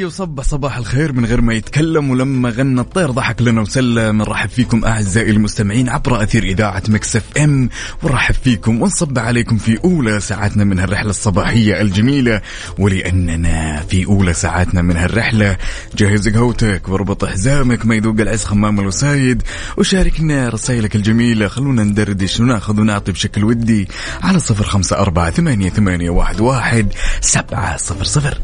ياي وصبح صباح الخير من غير ما يتكلم ولما غنى الطير ضحك لنا وسلم. نرحب فيكم أعزائي المستمعين عبر أثير إذاعة Mix FM. ونرحب فيكم ونصبح عليكم في أولى ساعاتنا من هالرحلة الصباحية الجميلة. ولأننا في أولى ساعاتنا من هالرحلة. جهز قهوتك واربط حزامك ما يذوق العز خمام الوسايد. وشاركنا رسائلك الجميلة. خلونا ندردش وناخذ ونعطي بشكل ودي على صفر خمسة أربعة ثمانية, ثمانية واحد, واحد سبعة صفر صفر.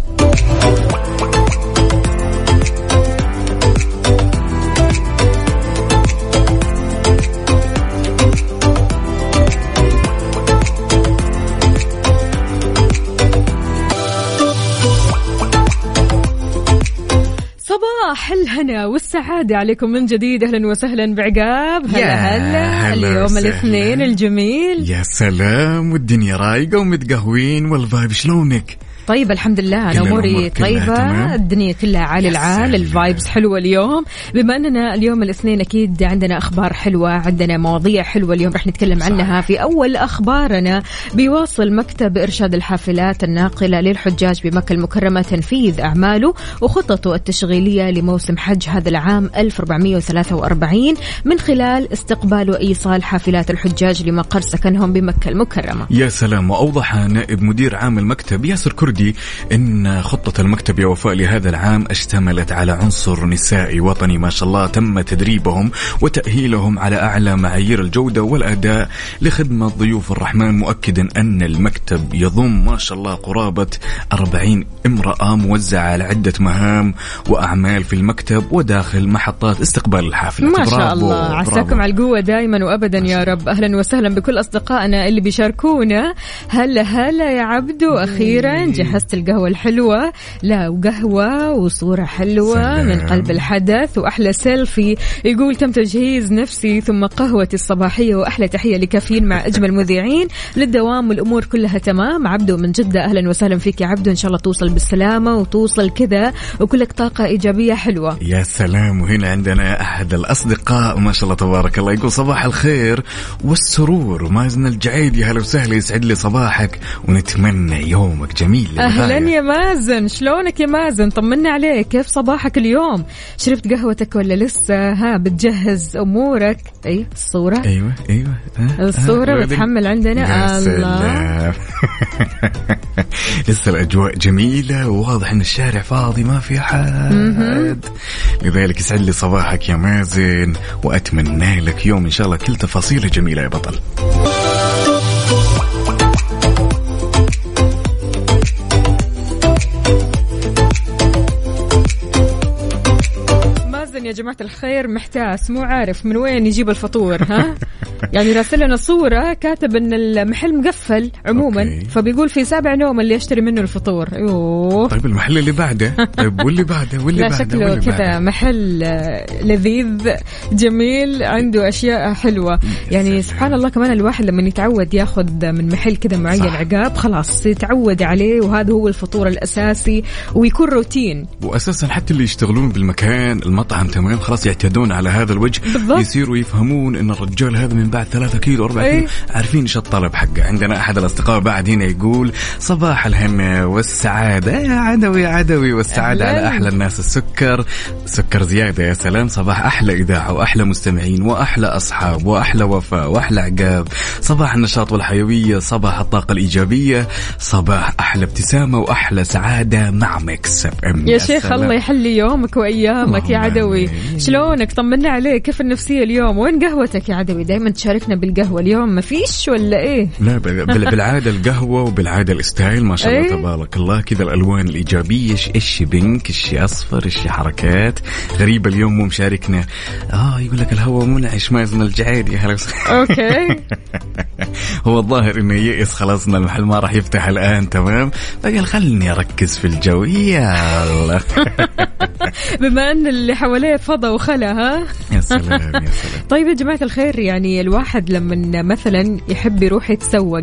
صباح الهنا والسعادة عليكم من جديد أهلا وسهلا بعقاب هلا هلا هلا اليوم. الاثنين الجميل يا سلام والدنيا رايقة ومتقهوين وال vibe شلونك؟ طيب الحمد لله أنا اموري طيبة؟ الدنيا كلها يا العال. ال vibes حلوة اليوم. بما أننا اليوم الاثنين أكيد عندنا أخبار حلوة عندنا مواضيع حلوة اليوم رح نتكلم عنها. في أول أخبارنا بيواصل مكتب إرشاد الحافلات الناقلة للحجاج بمكة المكرمة تنفيذ أعماله وخططه التشغيلية لموسم حج هذا العام 1443 من خلال استقبال وإيصال حافلات الحجاج لمقر سكنهم بمكة المكرمة. يا سلام. وأوضح نائب مدير عام المكتب ياسر كردي أن خطة المكتب يا وفاء لهذا العام اشتملت على عنصر نسائي وطني ما شاء الله تم تدريبهم وتأهيلهم على أعلى معايير الجودة والأداء لخدمة ضيوف الرحمن مؤكدا أن المكتب يضم ما شاء الله قرابة 40 امرأة موزعة على عدة مهام وأعمال في المكتب وداخل محطات استقبال الحافلة. ما شاء الله. عساكم على القوة دائما وأبدا يا رب. أهلا وسهلا بكل أصدقائنا اللي بيشاركونا. هلا هلا يا عبدو أخيرا جهزت القهوة الحلوة. لا وقهوة وصورة حلوة سلام. من قلب الحدث وأحلى سيلفي. يقول تم تجهيز نفسي ثم قهوتي الصباحية وأحلى تحية لكافيين مع أجمل مذيعين. للدوام والأمور كلها تمام. عبدو من جدة أهلا وسهلا فيك يا عبدو. إن شاء الله توصل بالسلامة وتوصل كذا وكلك طاقة إيجابية حلوة. يا سلام. وهنا عندنا أحد الأصدقاء ما شاء الله تبارك الله يقول صباح الخير والسرور. ومازن الجعيد. يا هلا وسهلا يسعد لي صباحك ونتمنى يومك جميل. أهلا. يا مازن. شلونك يا مازن؟ طمنا عليك. كيف صباحك اليوم؟ شربت قهوتك ولا لسه؟ ها بتجهز أمورك. أي الصورة؟ أيوه أيوه. ها؟ الصورة ها؟ بتحمل عندنا يا الله. لسه الأجواء جميلة. وواضح إن الشارع فاضي ما في حد لذلك يسعد لي صباحك يا مازن وأتمنى لك يوم إن شاء الله كل تفاصيله جميلة يا بطل. يا جماعة الخير محتاس مو عارف من وين يجيب الفطور ها؟ يعني راسل لنا صورة كاتب إن المحل مقفل عموما okay. فبيقول في سابع نوم اللي يشتري منه الفطور. أيوه طيب المحل اللي بعده؟ طيب واللي بعده؟ واللي لا بعده؟ شكله كذا. محل لذيذ جميل عنده أشياء حلوة. يعني سبحان الله كمان الواحد لما يتعود ياخذ من محل كذا معين صح. عقاب خلاص يتعود عليه وهذا هو الفطور الأساسي ويكون روتين. واساسا حتى اللي يشتغلون بالمكان المطعم تمام خلاص يعتادون على هذا الوجه. بالضبط. يصيروا يفهمون إن الرجال هذا من بعد ثلاثة كيلو أربعة إيه. كيلو. عارفين إيش الطلب حقه. عندنا أحد الأصدقاء بعد هنا يقول صباح الهنا والسعادة. يا عدوي يا عدوي والسعادة أهلاً. على أحلى الناس. السكر. سكر زيادة يا سلام. صباح أحلى إذاعة وأحلى مستمعين وأحلى أصحاب وأحلى وفاء وأحلى عقاب. صباح النشاط والحيوية. صباح الطاقة الإيجابية. صباح أحلى ابتسامة وأحلى سعادة مع Mix FM. يا شيخ. الله يحلي يومك وأيامك. يا اللهم عدوي. شلونك؟ طمنا عليك. كيف النفسية اليوم؟ وين قهوتك يا عدوي؟ دائما تشاركنا بالقهوة اليوم. ما فيش ولا إيه؟ لا بال- بال- بالعادة القهوة وبالعادة ال style ما شاء الله إيه. تبارك الله. كذا الألوان الإيجابية. إيش بينك؟ إيش أصفر؟ إيش حركات؟ غريبه اليوم مو مشاركنا. آه يقول لك الهواء منعش الجعيد. يا هلا وسهلا. okay. هو الظاهر إنه يئس خلاص إن المحل ما راح يفتح الآن. تمام. فقال خلني أركز في الجو. يلا. بما أن اللي حواليه فضى وخلا ها يا سلام يا سلام طيب يا جماعة الخير يعني الواحد لما مثلا يحب يروح يتسوق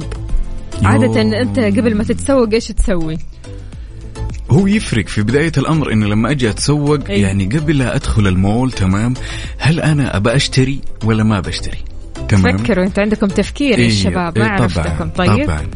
عادة. أنت قبل ما تتسوق إيش تسوي؟ هو يفرق في بداية الأمر إنه لما أجي أتسوق أي. يعني قبل لا أدخل المول تمام هل أنا أبى أشتري ولا ما بشتري تمام. فكروا أنتوا عندكم تفكير يا إيه، الشباب إيه، ما عرفتكم. طيب. طبعا.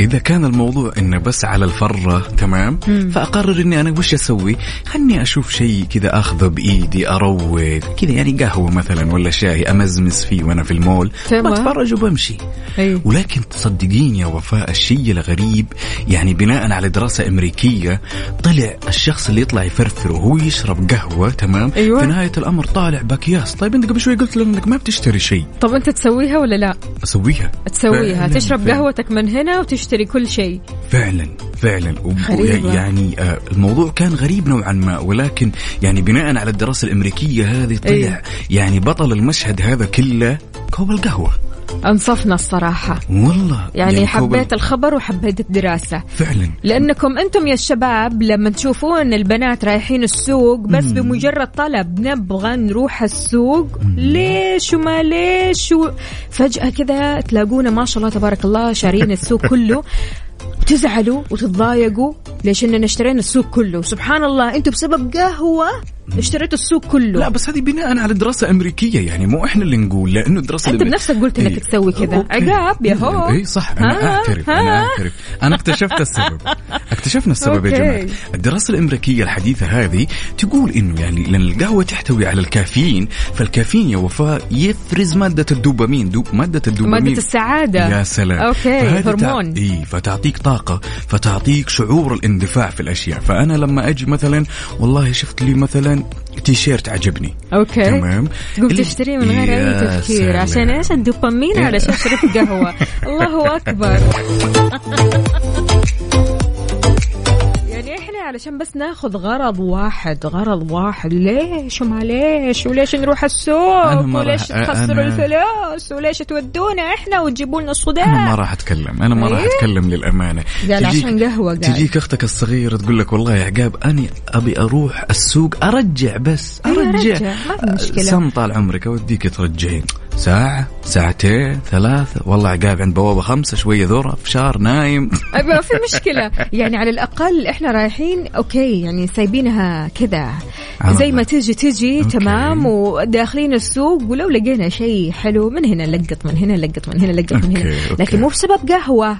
إذا كان الموضوع انه بس على الفرة تمام؟ فأقرر إني أنا وش أسوي؟ خلني أشوف شيء كذا أخذه بإيدي اروق كذا يعني قهوة مثلا ولا شاي أمزمز فيه وأنا في المول تمام. بتفرج وبمشي. أيوه. ولكن تصدقين يا وفاء الشيء الغريب يعني بناء على دراسة أمريكية طلع الشخص اللي يطلع يفرفر وهو يشرب قهوة تمام؟ أيوة. في نهاية الأمر طالع بأكياس. طيب أنت قبل شوي قلت لنا أنك ما بتشتري شيء. طب أنت تسويها ولا لا؟ أسويها تسويها فعلاً، تشرب فعلاً. قهوتك من هنا وتشتري كل شيء فعلا فعلا غريبة. يعني آه، الموضوع كان غريب نوعا ما ولكن يعني بناء على الدراسة الأمريكية هذه طلع أيوة. يعني بطل المشهد هذا كله كوب القهوة أنصفنا الصراحة. والله. يعني, كوب حبيت الخبر وحبيت الدراسة. فعلا. لأنكم أنتم يا الشباب لما تشوفون البنات رايحين السوق بس بمجرد طلب نبغى نروح السوق. ليش وما ليش و... فجأة كذا تلاقونا ما شاء الله تبارك الله شارين السوق كله. تزعلوا وتتضايقوا ليش إننا اشترينا السوق كله سبحان الله أنتم بسبب قهوة اشتريتوا السوق كله لا بس هذه بناء على دراسة أمريكية يعني مو إحنا اللي نقول لأنه الدراسة أنت بنفسك قلت إنك إيه. تسوي كذا. عقاب يا هو اي صح أنا؟ أعترف؟ أنا أعترف أنا اكتشفت السبب اكتشفنا السبب يا. جماعة الدراسة الأمريكية الحديثة هذه تقول إنه يعني لأن القهوة تحتوي على الكافيين فالكافيين يا وفاء يفرز مادة الدوبامين دو مادة الدوبامين مادة السعادة يا سلام okay هرمون. اي فتعطيك طاقة فتعطيك شعور الاندفاع في الأشياء. فأنا لما أجي مثلا والله شفت لي مثلا تيشيرت عجبني. أوكي. تمام؟ تقوم تشتريه من غير أي تفكير سلام. عشان إيش؟ الدوبامين يا- علشان شربت قهوة. الله أكبر. علشان بس ناخذ غرض واحد غرض واحد. ليش؟ وما ليش؟ وليش نروح السوق؟ أنا ما وليش تخسروا أنا- الفلوس؟ وليش تودونا إحنا وتجيبوا لنا أنا ما الصداع راح أتكلم. أنا ما راح إيه؟ أتكلم للأمانة. قال تجيك- عشان قهوة قال. تجيك أختك الصغيره تقول لك والله يا عقاب أنا أبي أروح السوق أرجع بس إيه، أرجع. رجع، ما في مشكلة. سم طال عمرك أوديك ترجعين. ساعة ساعتين ثلاثة والله عقاب عند بوابة خمسة شوية ذرة فشار نايم. ما في مشكلة. يعني على الأقل إحنا رايحين okay يعني سايبينها كذا. زي ما. تجي تجي okay. تمام. وداخلين السوق ولو لقينا شيء حلو من هنا لقط من هنا لقط من هنا لقط من هنا. okay، okay. لكن مو بسبب قهوة.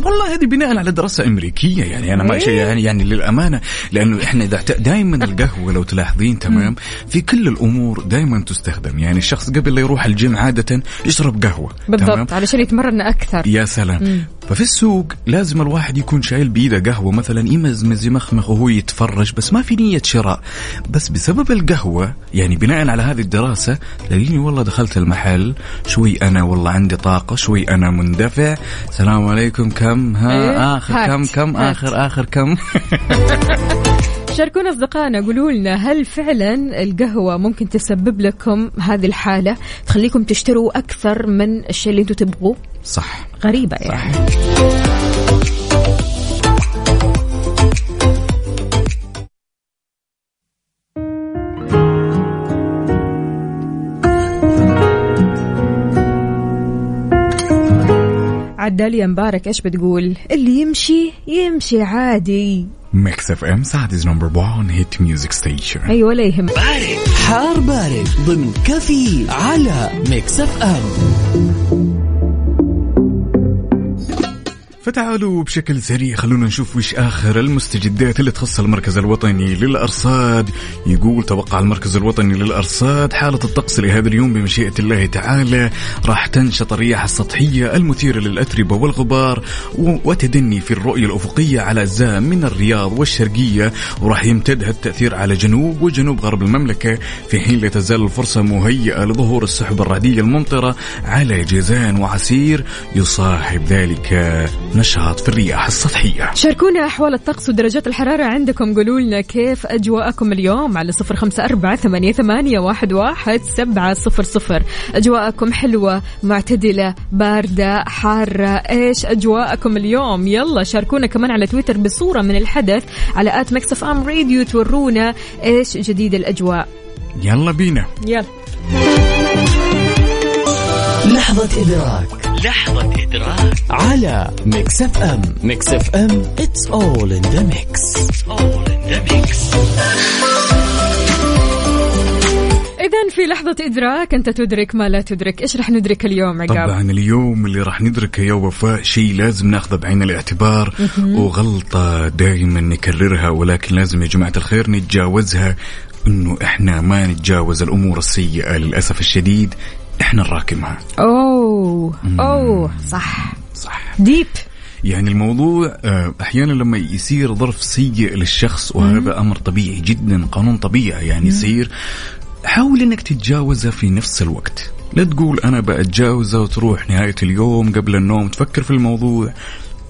والله هذه بناء على دراسة أمريكية يعني أنا ما إيه. شيء يعني يعني للأمانة لأنه إحنا دائما القهوة لو تلاحظين تمام؟ في كل الأمور دائما تستخدم. يعني الشخص قبل لا يروح الجيم عادة يشرب قهوة تمام؟ بالضبط علشان يتمرن أكثر. يا سلام. ففي السوق لازم الواحد يكون شايل بيده قهوة مثلا يمزمز يمخمخ وهو يتفرج بس ما في نية شراء. بس بسبب القهوة يعني بناء على هذه الدراسة تلاقيني والله دخلت المحل شوي أنا والله عندي طاقة شوي أنا مندفع. السلام عليكم كم؟ ها إيه؟ آخر كم؟ كم. آخر آخر كم؟ شاركونا أصدقائنا قولوا لنا هل فعلا القهوة ممكن تسبب لكم هذه الحالة تخليكم تشتروا أكثر من الشيء اللي أنتم تبغوه؟ صح. غريبة يعني. عداليا مبارك إيش بتقول؟ اللي يمشي يمشي عادي. Mix FM Saudi's number 1 hit music station اي ولا يهم حار بارد ضمن كافيين على Mix FM فتعالوا بشكل سريع خلونا نشوف وش آخر المستجدات اللي تخص المركز الوطني للأرصاد. يقول توقع المركز الوطني للأرصاد حالة الطقس لهذا اليوم بمشيئة الله تعالى. راح تنشط الرياح السطحية المثيرة للأتربة والغبار وتدني في الرؤية الأفقية على أجزاء من الرياض والشرقية وراح يمتد هالتأثير على جنوب وجنوب غرب المملكة في حين لا تزال الفرصة مهيئة لظهور السحب الرعدية الممطرة على جيزان وعسير. يصاحب ذلك نشاط في الرياح السطحية. شاركونا أحوال الطقس ودرجات الحرارة عندكم. قولوا لنا كيف أجواءكم اليوم على صفر خمسة أربعة ثمانية, ثمانية واحد, واحد سبعة صفر صفر. أجواءكم حلوة معتدلة باردة حارة. إيش أجواءكم اليوم؟ يلا شاركونا كمان على تويتر بصورة من الحدث على at Mix FM Radio تورونا. إيش جديد الأجواء؟ يلا بينا. يلا. لحظة إدراك. لحظة إدراك. على Mix FM. Mix FM it's all in the mix. It's all in the mix. إذا في لحظة إدراك أنت تدرك ما لا تدرك. إيش رح ندرك اليوم عقاب؟ طبعا اليوم اللي راح ندركه يا وفاء شيء لازم ناخذه بعين الاعتبار وغلطة دائما نكررها ولكن لازم يا جماعة الخير نتجاوزها إنه إحنا ما نتجاوز الأمور السيئة للأسف الشديد. إحنا نراكمها أوه أوه صح. صح. ديب. يعني الموضوع آه، أحيانا لما يصير ظرف سيء للشخص وهذا أمر طبيعي جدا قانون طبيعي يعني يصير حاول إنك تتجاوزه في نفس الوقت. لا تقول أنا بتجاوزه وتروح نهاية اليوم قبل النوم تفكر في الموضوع.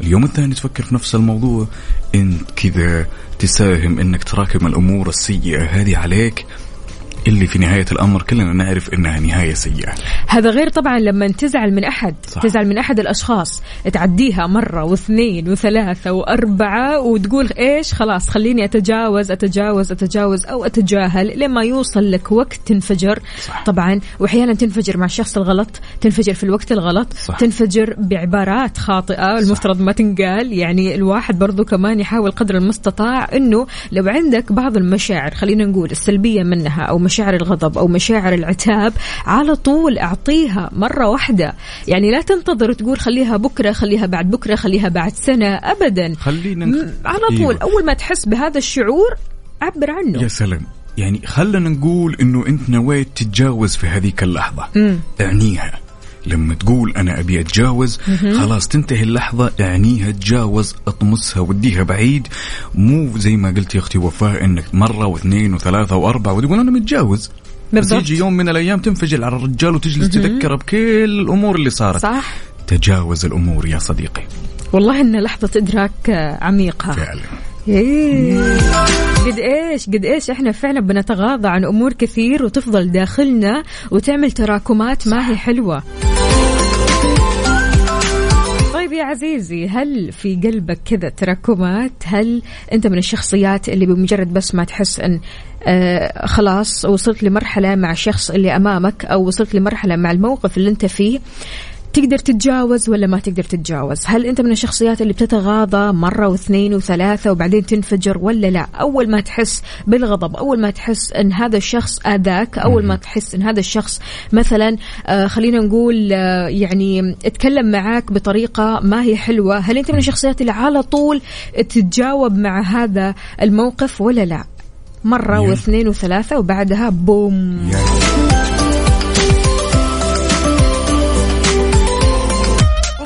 اليوم الثاني تفكر في نفس الموضوع. إنت كذا تساهم إنك تراكم الأمور السيئة هذه عليك اللي في نهاية الأمر كلنا نعرف إنها نهاية سيئة هذا غير طبعا لما تزعل من أحد صح. تزعل من أحد الأشخاص تعديها مرة واثنين وثلاثة وأربعة وتقول إيش خلاص خليني أتجاوز أتجاوز أتجاوز أو أتجاهل لما يوصل لك وقت تنفجر صح. طبعا واحيانا تنفجر مع الشخص الغلط تنفجر في الوقت الغلط صح. تنفجر بعبارات خاطئة المفترض ما تنقال يعني الواحد برضو كمان يحاول قدر المستطاع إنه لو عندك بعض المشاعر خلينا نقول السلبية منها أو مشاعر الغضب أو مشاعر العتاب على طول أعطيها مرة واحدة. يعني لا تنتظر وتقول خليها بكرة خليها بعد بكرة خليها بعد سنة ابدا. خلينا م- على طول. أيوة. أول ما تحس بهذا الشعور عبر عنه. يا سلام. يعني خلنا نقول إنه أنت نويت تتجاوز في هذيك اللحظة. مم. اعنيها. لما تقول أنا أبي أتجاوز خلاص تنتهي اللحظة اعنيها تجاوز اطمسها وديها بعيد. مو زي ما قلت يا أختي وفاء إنك مرة واثنين وثلاثة وأربعة وتقول أنا متجاوز. بس بالضبط. يجي يوم من الأيام تنفجل على الرجال وتجلس تذكره بكل الأمور اللي صارت. صح. تجاوز الأمور يا صديقي. والله إن لحظة إدراك عميقة. فعلا. إيه. قد إيش قد إيش إحنا فعلا بنتغاضى عن أمور كثير وتفضل داخلنا وتعمل تراكمات ما هي حلوة. طيب يا عزيزي هل في قلبك كذا تراكمات؟ هل أنت من الشخصيات اللي بمجرد بس ما تحس أن آه خلاص وصلت لمرحلة مع الشخص اللي أمامك أو وصلت لمرحلة مع الموقف اللي أنت فيه؟ تقدر تتجاوز ولا ما تقدر تتجاوز؟ هل أنت من الشخصيات اللي بتتغاضى مرة واثنين وثلاثة وبعدين تنفجر ولا لا؟ أول ما تحس بالغضب أول ما تحس إن هذا الشخص أذاك أول ما تحس إن هذا الشخص مثلا آه خلينا نقول آه يعني اتكلم معاك بطريقة ما هي حلوة هل أنت من الشخصيات اللي على طول تتجاوب مع هذا الموقف ولا لا؟ مرة. واثنين وثلاثة وبعدها بوم.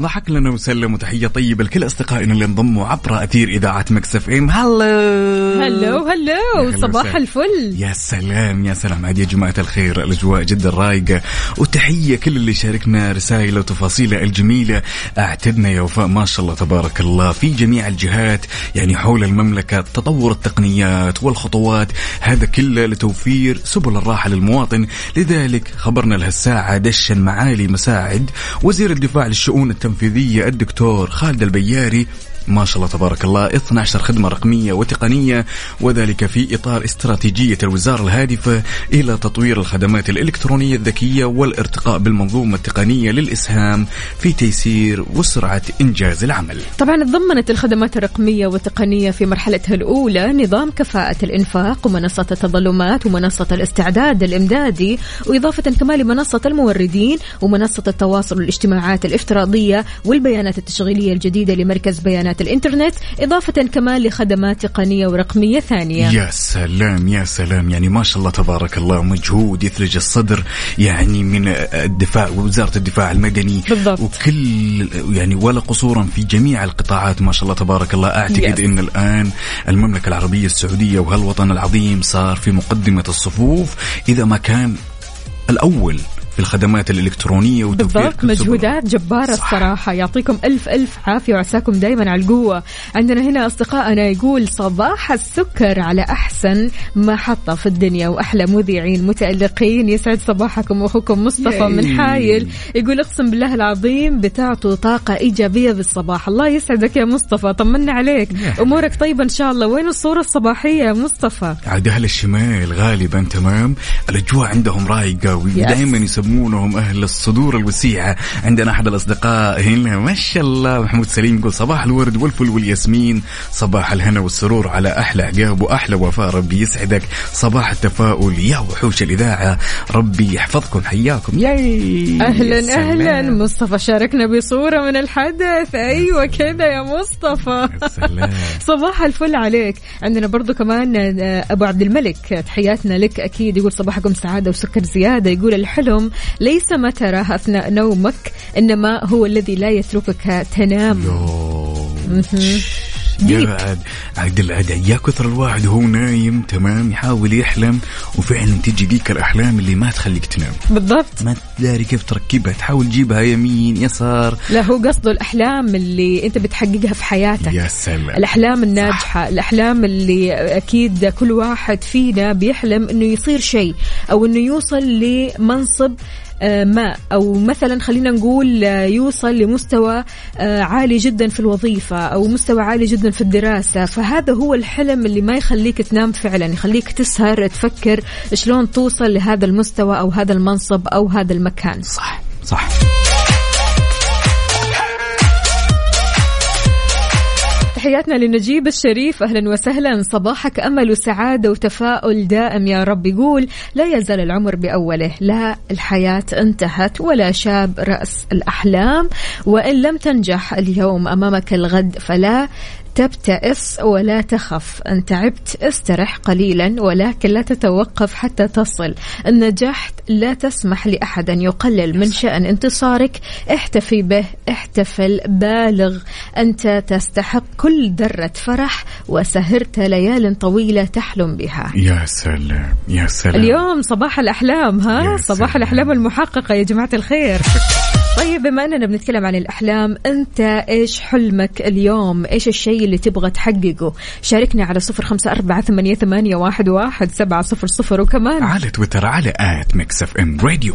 ضحك لنا وسلم وتحية طيبة لكل أصدقائنا اللي انضموا عبر أثير إذاعة مكسف إم. هلو هلو. هلو صباح. الفل. يا سلام يا سلام. عاد يا جماعة الخير الأجواء جدا رايقة. وتحية كل اللي شاركنا رسائل وتفاصيله الجميلة. أعتدنا يا وفاء ما شاء الله تبارك الله. في جميع الجهات يعني حول المملكة تطور التقنيات والخطوات. هذا كله لتوفير سبل الراحة للمواطن. لذلك خبرنا لهالساعة دشن معالي مساعد. وزير الدفاع للشؤون التنفيذية الدكتور خالد البياري ما شاء الله تبارك الله 12 خدمة رقمية وتقنية وذلك في إطار استراتيجية الوزارة الهادفة إلى تطوير الخدمات الإلكترونية الذكية والارتقاء بالمنظومة التقنية للإسهام في تيسير وسرعة إنجاز العمل. طبعا تضمنت الخدمات الرقمية والتقنية في مرحلتها الأولى نظام كفاءة الإنفاق ومنصة التظلمات ومنصة الاستعداد الإمدادي وإضافة كمان لمنصة الموردين ومنصة التواصل والاجتماعات الافتراضية والبيانات التشغيلية الجديدة لمركز بيانات الإنترنت إضافة كمان لخدمات تقنية ورقمية ثانية يا سلام يا سلام يعني ما شاء الله تبارك الله مجهود يثلج الصدر يعني من الدفاع ووزارة الدفاع المدني بالضبط. وكل يعني ولا قصورا في جميع القطاعات ما شاء الله تبارك الله أعتقد Yes. أن الآن المملكة العربية السعودية وهالوطن العظيم صار في مقدمة الصفوف إذا ما كان الأول في الخدمات الإلكترونية وتوفير بالضبط مجهودات جبارة صح. الصراحة. يعطيكم ألف ألف عافية وعساكم دايما على القوة. عندنا هنا أصدقائنا يقول صباح السكر على أحسن محطة في الدنيا وأحلى مذيعين متألقين. يسعد صباحكم أخوكم مصطفى ياي. من حايل. يقول اقسم بالله العظيم بتعطوا طاقة إيجابية بالصباح. الله يسعدك يا مصطفى طمنا عليك. يا أمورك طيبة إن شاء الله. وين الصورة الصباحية يا مصطفى؟ عاد أهل الشمال غالبا تمام. الأجواء عندهم رايقة ودائما يسمونهم أهل الصدور الوسيعه عندنا أحد الاصدقاء هنا ما شاء الله محمود سليم يقول صباح الورد والفل والياسمين. صباح الهنا والسرور على أحلى عقاب وأحلى وفاء ربي يسعدك. صباح التفاؤل يا وحوش الإذاعة. ربي يحفظكم حياكم. ياي! أهلا سلام. أهلا. مصطفى شاركنا بصورة من الحدث. أيوه كذا يا مصطفى. صباح الفل عليك. عندنا برضو كمان آه، أبو عبد الملك. تحياتنا لك أكيد. يقول صباحكم سعادة وسكر زيادة. يقول الحلم ليس ما تراه أثناء نومك إنما هو الذي لا يتركك تنام. ديب. يا عاد يا كثر الواحد وهو نايم تمام يحاول يحلم وفعلا تجي ديك الأحلام اللي ما تخليك تنام. بالضبط. ما تداري كيف تركبها تحاول تجيبها يمين يسار. لا هو قصده الأحلام اللي أنت بتحققها في حياتك. يا سلام. الأحلام الناجحة الأحلام اللي أكيد كل واحد فينا بيحلم أنه يصير شيء أو أنه يوصل لمنصب ما. أو مثلا خلينا نقول آه، يوصل لمستوى آه، عالي جدا في الوظيفة أو مستوى عالي جدا في الدراسة. فهذا هو الحلم اللي ما يخليك تنام فعلا يخليك تسهر تفكر شلون توصل لهذا المستوى أو هذا المنصب أو هذا المكان. صح صح. تحياتنا لنجيب الشريف. أهلا وسهلا. صباحك أمل وسعادة وتفاؤل دائم يا رب. يقول لا يزال العمر بأوله. لا الحياة انتهت ولا شاب رأس الأحلام. وإن لم تنجح اليوم أمامك الغد فلا تبتئس ولا تخف. أن تعبت استرح قليلا ولكن لا تتوقف حتى تصل. إن نجحت لا تسمح لأحد أن يقلل من شأن انتصارك. احتفي به احتفل بالغ. أنت تستحق كل ذرة فرح وسهرت ليال طويلة تحلم بها. يا سلام يا سلام. اليوم صباح الأحلام ها؟ صباح. الأحلام المحققة يا جماعة الخير. طيب بما أننا بنتكلم عن الأحلام أنت إيش حلمك اليوم؟ إيش الشيء اللي تبغى تحققه؟ شاركني على صفر خمسة أربعة ثمانية, ثمانية واحد, واحد سبعة صفر صفر وكمان على تويتر على at Mix FM Radio.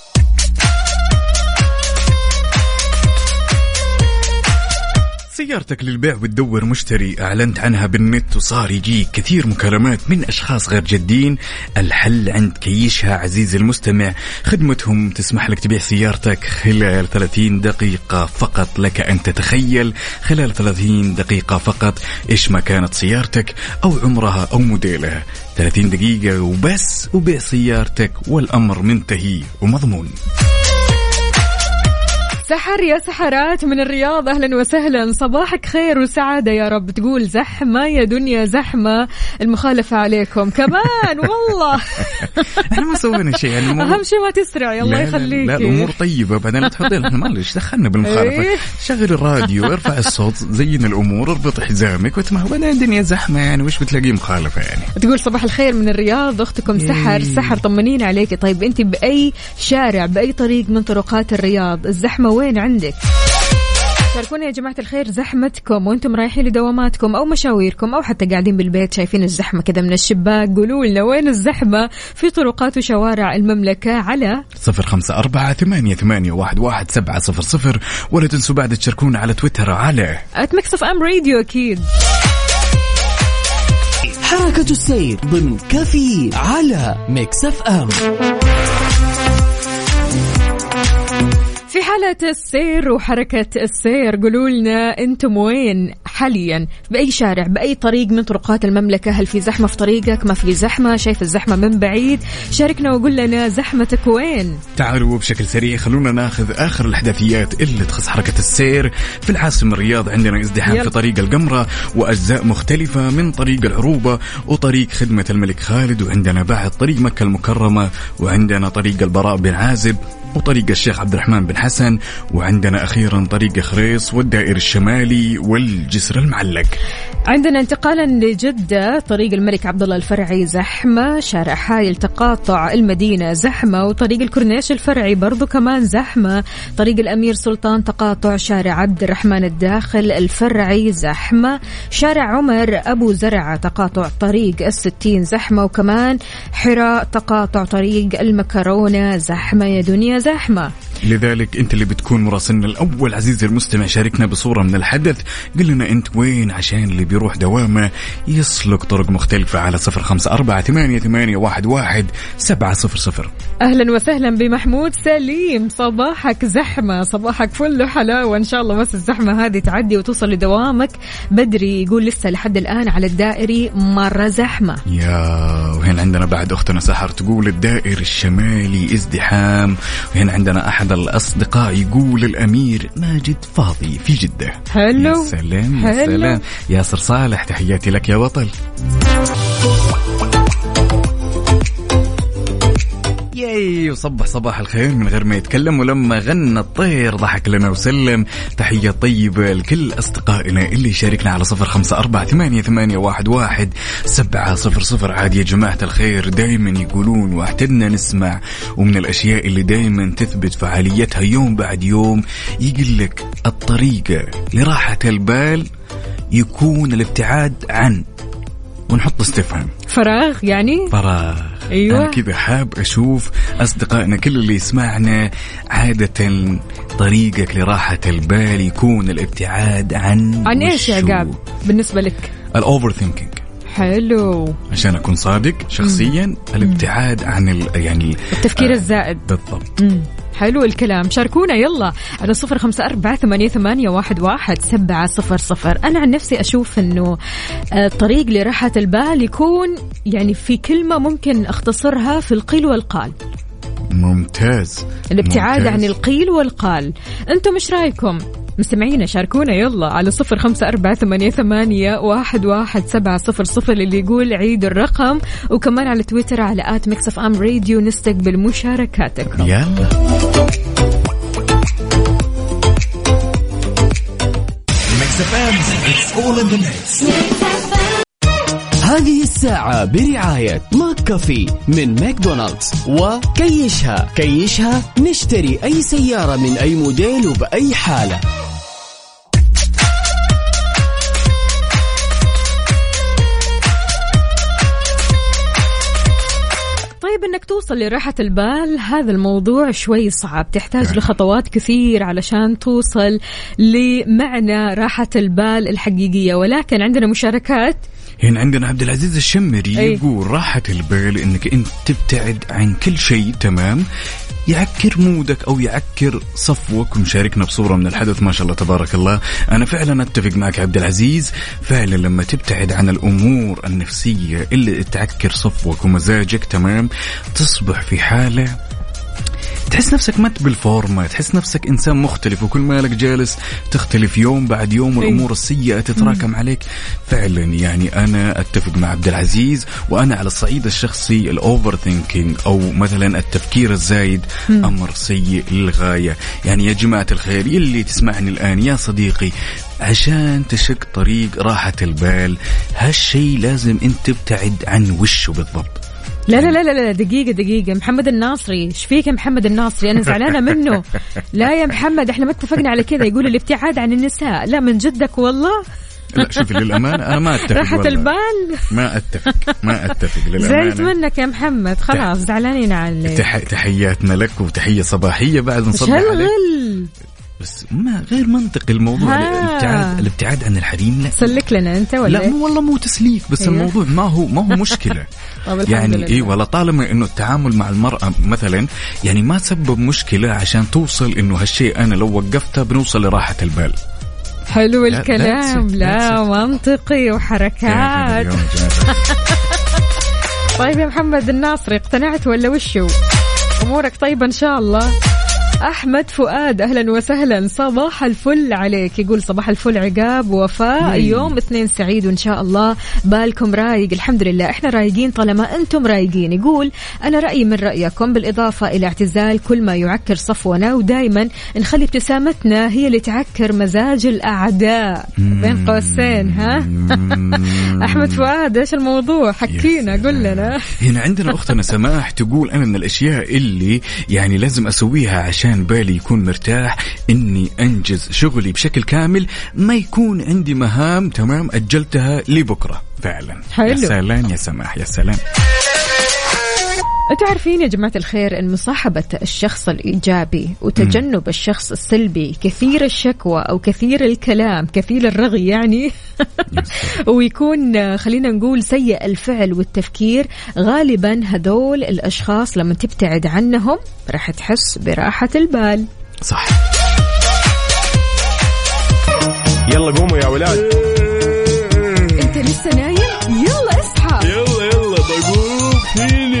سيارتك للبيع وتدور مشتري. أعلنت عنها بالنت وصار يجيك كثير مكالمات من أشخاص غير جادين. الحل عند كيشها عزيزي المستمع. خدمتهم تسمح لك تبيع سيارتك خلال 30 دقيقة فقط. لك أن تتخيل خلال 30 دقيقة فقط إيش ما كانت سيارتك أو عمرها أو موديلها. 30 دقيقة وبس وبيع سيارتك والأمر منتهي ومضمون. سحر يا سحرات من الرياض أهلا وسهلا. صباحك خير وسعادة يا رب. تقول زحمة يا دنيا زحمة. المخالفة عليكم. كمان والله. إحنا ما سوينا شيء يعني أهم شيء ما تسرع. يلا لا يخليك لا, لا الأمور طيبة. بعدين لا تحطين إحنا معلش دخلنا بالمخالفة. إيه. شغل الراديو ارفع الصوت زين الأمور اربط حزامك واسمع وبعدين الدنيا زحمة يعني وش بتلاقيه مخالفة يعني؟ تقول صباح الخير من الرياض. أختكم سحر إيه. سحر. طمنين عليك طيب أنت بأي شارع بأي طريق من طرقات الرياض الزحمة وين عندك؟ شاركونا يا جماعة الخير زحمتكم وأنتم رايحين لدواماتكم أو مشاويركم أو حتى قاعدين بالبيت شايفين الزحمة كذا من الشباك. قولوا لنا وين الزحمة؟ في طرقات وشوارع المملكة على صفر خمسة أربعة ثمانية, ثمانية واحد, واحد سبعة صفر صفر. ولا تنسوا بعد تشاركونا على تويتر على at Mix FM Radio أكيد. حركة السير ضمن كافيين على Mix FM حالة السير وحركة السير قولوا لنا أنتم وين حاليا؟ بأي شارع بأي طريق من طرقات المملكة؟ هل في زحمة في طريقك؟ ما في زحمة؟ شايف الزحمة من بعيد؟ شاركنا وقول لنا زحمتك وين؟ تعالوا بشكل سريع خلونا ناخذ آخر الأحداثيات اللي تخص حركة السير في العاصمة الرياض. عندنا ازدحام. في طريق القمرة وأجزاء مختلفة من طريق العروبة وطريق خدمة الملك خالد وعندنا بعد طريق مكة المكرمة وعندنا طريق البراء بن عازب. وطريق الشيخ عبد الرحمن بن حسن وعندنا أخيرا طريق خريص والدائر الشمالي والجسر المعلق. عندنا انتقالا لجدة طريق الملك عبد الله الفرعي زحمة شارع حايل تقاطع المدينة زحمة وطريق الكورنيش الفرعي برضو كمان زحمة. طريق الأمير سلطان تقاطع شارع عبد الرحمن الداخل الفرعي زحمة. شارع عمر أبو زرعة تقاطع طريق الستين زحمة وكمان حراء تقاطع طريق المكرونة زحمة. يا دنيا زحمة. لذلك انت اللي بتكون مراسلنا الأول. عزيزي المستمع شاركنا بصورة من الحدث. قل لنا أنت وين عشان اللي بيروح دوامة. يسلك طرق مختلفة على صفر خمسة أربعة ثمانية, ثمانية واحد, واحد سبعة صفر صفر. أهلا وسهلا بمحمود سليم. صباحك زحمة صباحك فل حلاوه إن شاء الله بس الزحمة هذه تعدي وتوصل لدوامك. بدري يقول لسه لحد الآن على الدائري مرة زحمة. يا وهنا عندنا بعد أختنا سحر تقول الدائر الشمالي ازدحام. وهنا عندنا احد الأصدقاء يقول الأمير ماجد فاضي في جدة حلو. يا سلام يا. سلام ياسر صالح تحياتي لك يا بطل ياي وصبح صباح الخير من غير ما يتكلم ولما غنى الطير ضحك لنا وسلم. تحية طيبة لكل أصدقائنا اللي يشاركنا على صفر خمسة أربعة ثمانية, ثمانية واحد, واحد سبعة صفر صفر. عاد يا جماعة الخير دايما يقولون واعتدنا نسمع ومن الأشياء اللي دايما تثبت فعاليتها يوم بعد يوم يقول لك الطريقة لراحة البال يكون الابتعاد عن ونحط استفهام. فراغ يعني؟ فراغ. أيوة. أنا كذا حاب أشوف أصدقائنا كل اللي يسمعنا عادة طريقك لراحة البال يكون الابتعاد عن عن إيش يا؟ عقاب بالنسبة لك. الأوفر ثينكينج حلو. عشان أكون صادق شخصيا الابتعاد عن ال يعني التفكير آه، الزائد. بالضبط. مم. حلو الكلام. شاركونا يلا على صفر خمسة أربعة ثمانية, ثمانية واحد, واحد سبعة صفر صفر. أنا عن نفسي أشوف أنه آه، الطريق لراحة البال يكون يعني في كلمة ممكن أختصرها في القيل والقال. ممتاز. الابتعاد ممتاز. عن القيل والقال. أنتم إيش رأيكم؟ مستمعينا شاركونا. يلا على صفر خمسة أربعة ثمانية, ثمانية واحد, واحد سبعة صفر صفر اللي يقول عيد الرقم وكمان على تويتر على at Mix FM Radio نستقبل مشاركاتكم يلا. هذه الساعة برعاية McCafé من ماكدونالدز. وكيشها. كيشها نشتري أي سيارة من أي موديل وبأي حالة. طيب إنك توصل لراحة البال هذا الموضوع شوي صعب. تحتاج لخطوات كثير علشان توصل لمعنى راحة البال الحقيقية. ولكن عندنا مشاركات. هنا عندنا عبد العزيز الشمري أي. يقول راحة البال إنك أنت تبتعد عن كل شيء تمام؟ يعكر مودك أو يعكر صفوك. ومشاركنا بصورة من الحدث ما شاء الله تبارك الله. أنا فعلا أتفق معك عبد العزيز. فعلا لما تبتعد عن الأمور النفسية اللي تعكر صفوك ومزاجك تمام؟ تصبح في حالة تحس نفسك ما انت بالفورمة تحس نفسك إنسان مختلف وكل مالك جالس تختلف يوم بعد يوم والأمور السيئة تتراكم عليك. فعلا يعني أنا أتفق مع عبد العزيز وأنا على الصعيد الشخصي ال overthinking أو مثلا التفكير الزايد أمر سيء للغاية. يعني يا جماعة الخير يلي تسمعني الآن يا صديقي عشان تشق طريق راحة البال هالشي لازم أنت تبتعد عن وشه بالضبط. لا لا لا لا دقيقة دقيقة. محمد الناصري إيش فيك يا محمد الناصري؟ أنا زعلانة منه. لا يا محمد إحنا ما اتفقنا على كذا. يقول الابتعاد عن النساء. لا من جدك والله. لا شوفي للأمانة أنا ما أتفق راحة. البال. ما أتفق ما أتفق زعلت للامانه منك يا محمد. خلاص زعلانين عليك. تح... تحياتنا لك وتحية صباحية بعد نصبح عليك. بس ما غير منطقي الموضوع. الابتعاد الابتعاد عن الحريم لا سلك لنا أنت ولا لا إيه؟ مو والله مو تسليك بس أيوه. الموضوع ما هو ما هو مشكلة الحمد يعني. اي والله طالما إنه التعامل مع المرأة مثلا يعني ما تسبب مشكلة عشان توصل إنه هالشيء أنا لو وقفته بنوصل لراحة البال حلو لا، الكلام لا that's it. منطقي وحركات؟ طيب يا محمد الناصري اقتنعت ولا وشو أمورك طيبة إن شاء الله أحمد فؤاد أهلا وسهلا. صباح الفل عليك. يقول صباح الفل عقاب وفاء. يوم اثنين سعيد وإن شاء الله بالكم رايق. الحمد لله. إحنا رايقين طالما أنتم رايقين. يقول أنا رأيي من رأيكم بالإضافة إلى اعتزال كل ما يعكر صفونا ودائما نخلي ابتسامتنا هي اللي تعكر مزاج الأعداء. بين قوسين ها؟ أحمد فؤاد إيش الموضوع؟ حكينا قول لنا هنا عندنا أختنا سماح تقول أنا من الأشياء اللي يعني لازم أسويها عشان بالي يكون مرتاح إني أنجز شغلي بشكل كامل ما يكون عندي مهام تمام أجلتها لبكرة. فعلا. حلو. يا سلام يا سماح يا سلام. أنتوا عارفين يا جماعة الخير إن مصاحبة الشخص الإيجابي وتجنب الشخص السلبي كثير الشكوى أو كثير الكلام كثير الرغي يعني ويكون خلينا نقول سيء الفعل والتفكير. غالبا هذول الأشخاص لما تبتعد عنهم راح تحس براحة البال. صح. يلا قوموا يا ولاد. أنت لسه نايم؟ يلا اصحى. يلا يلا بقوم. فيني؟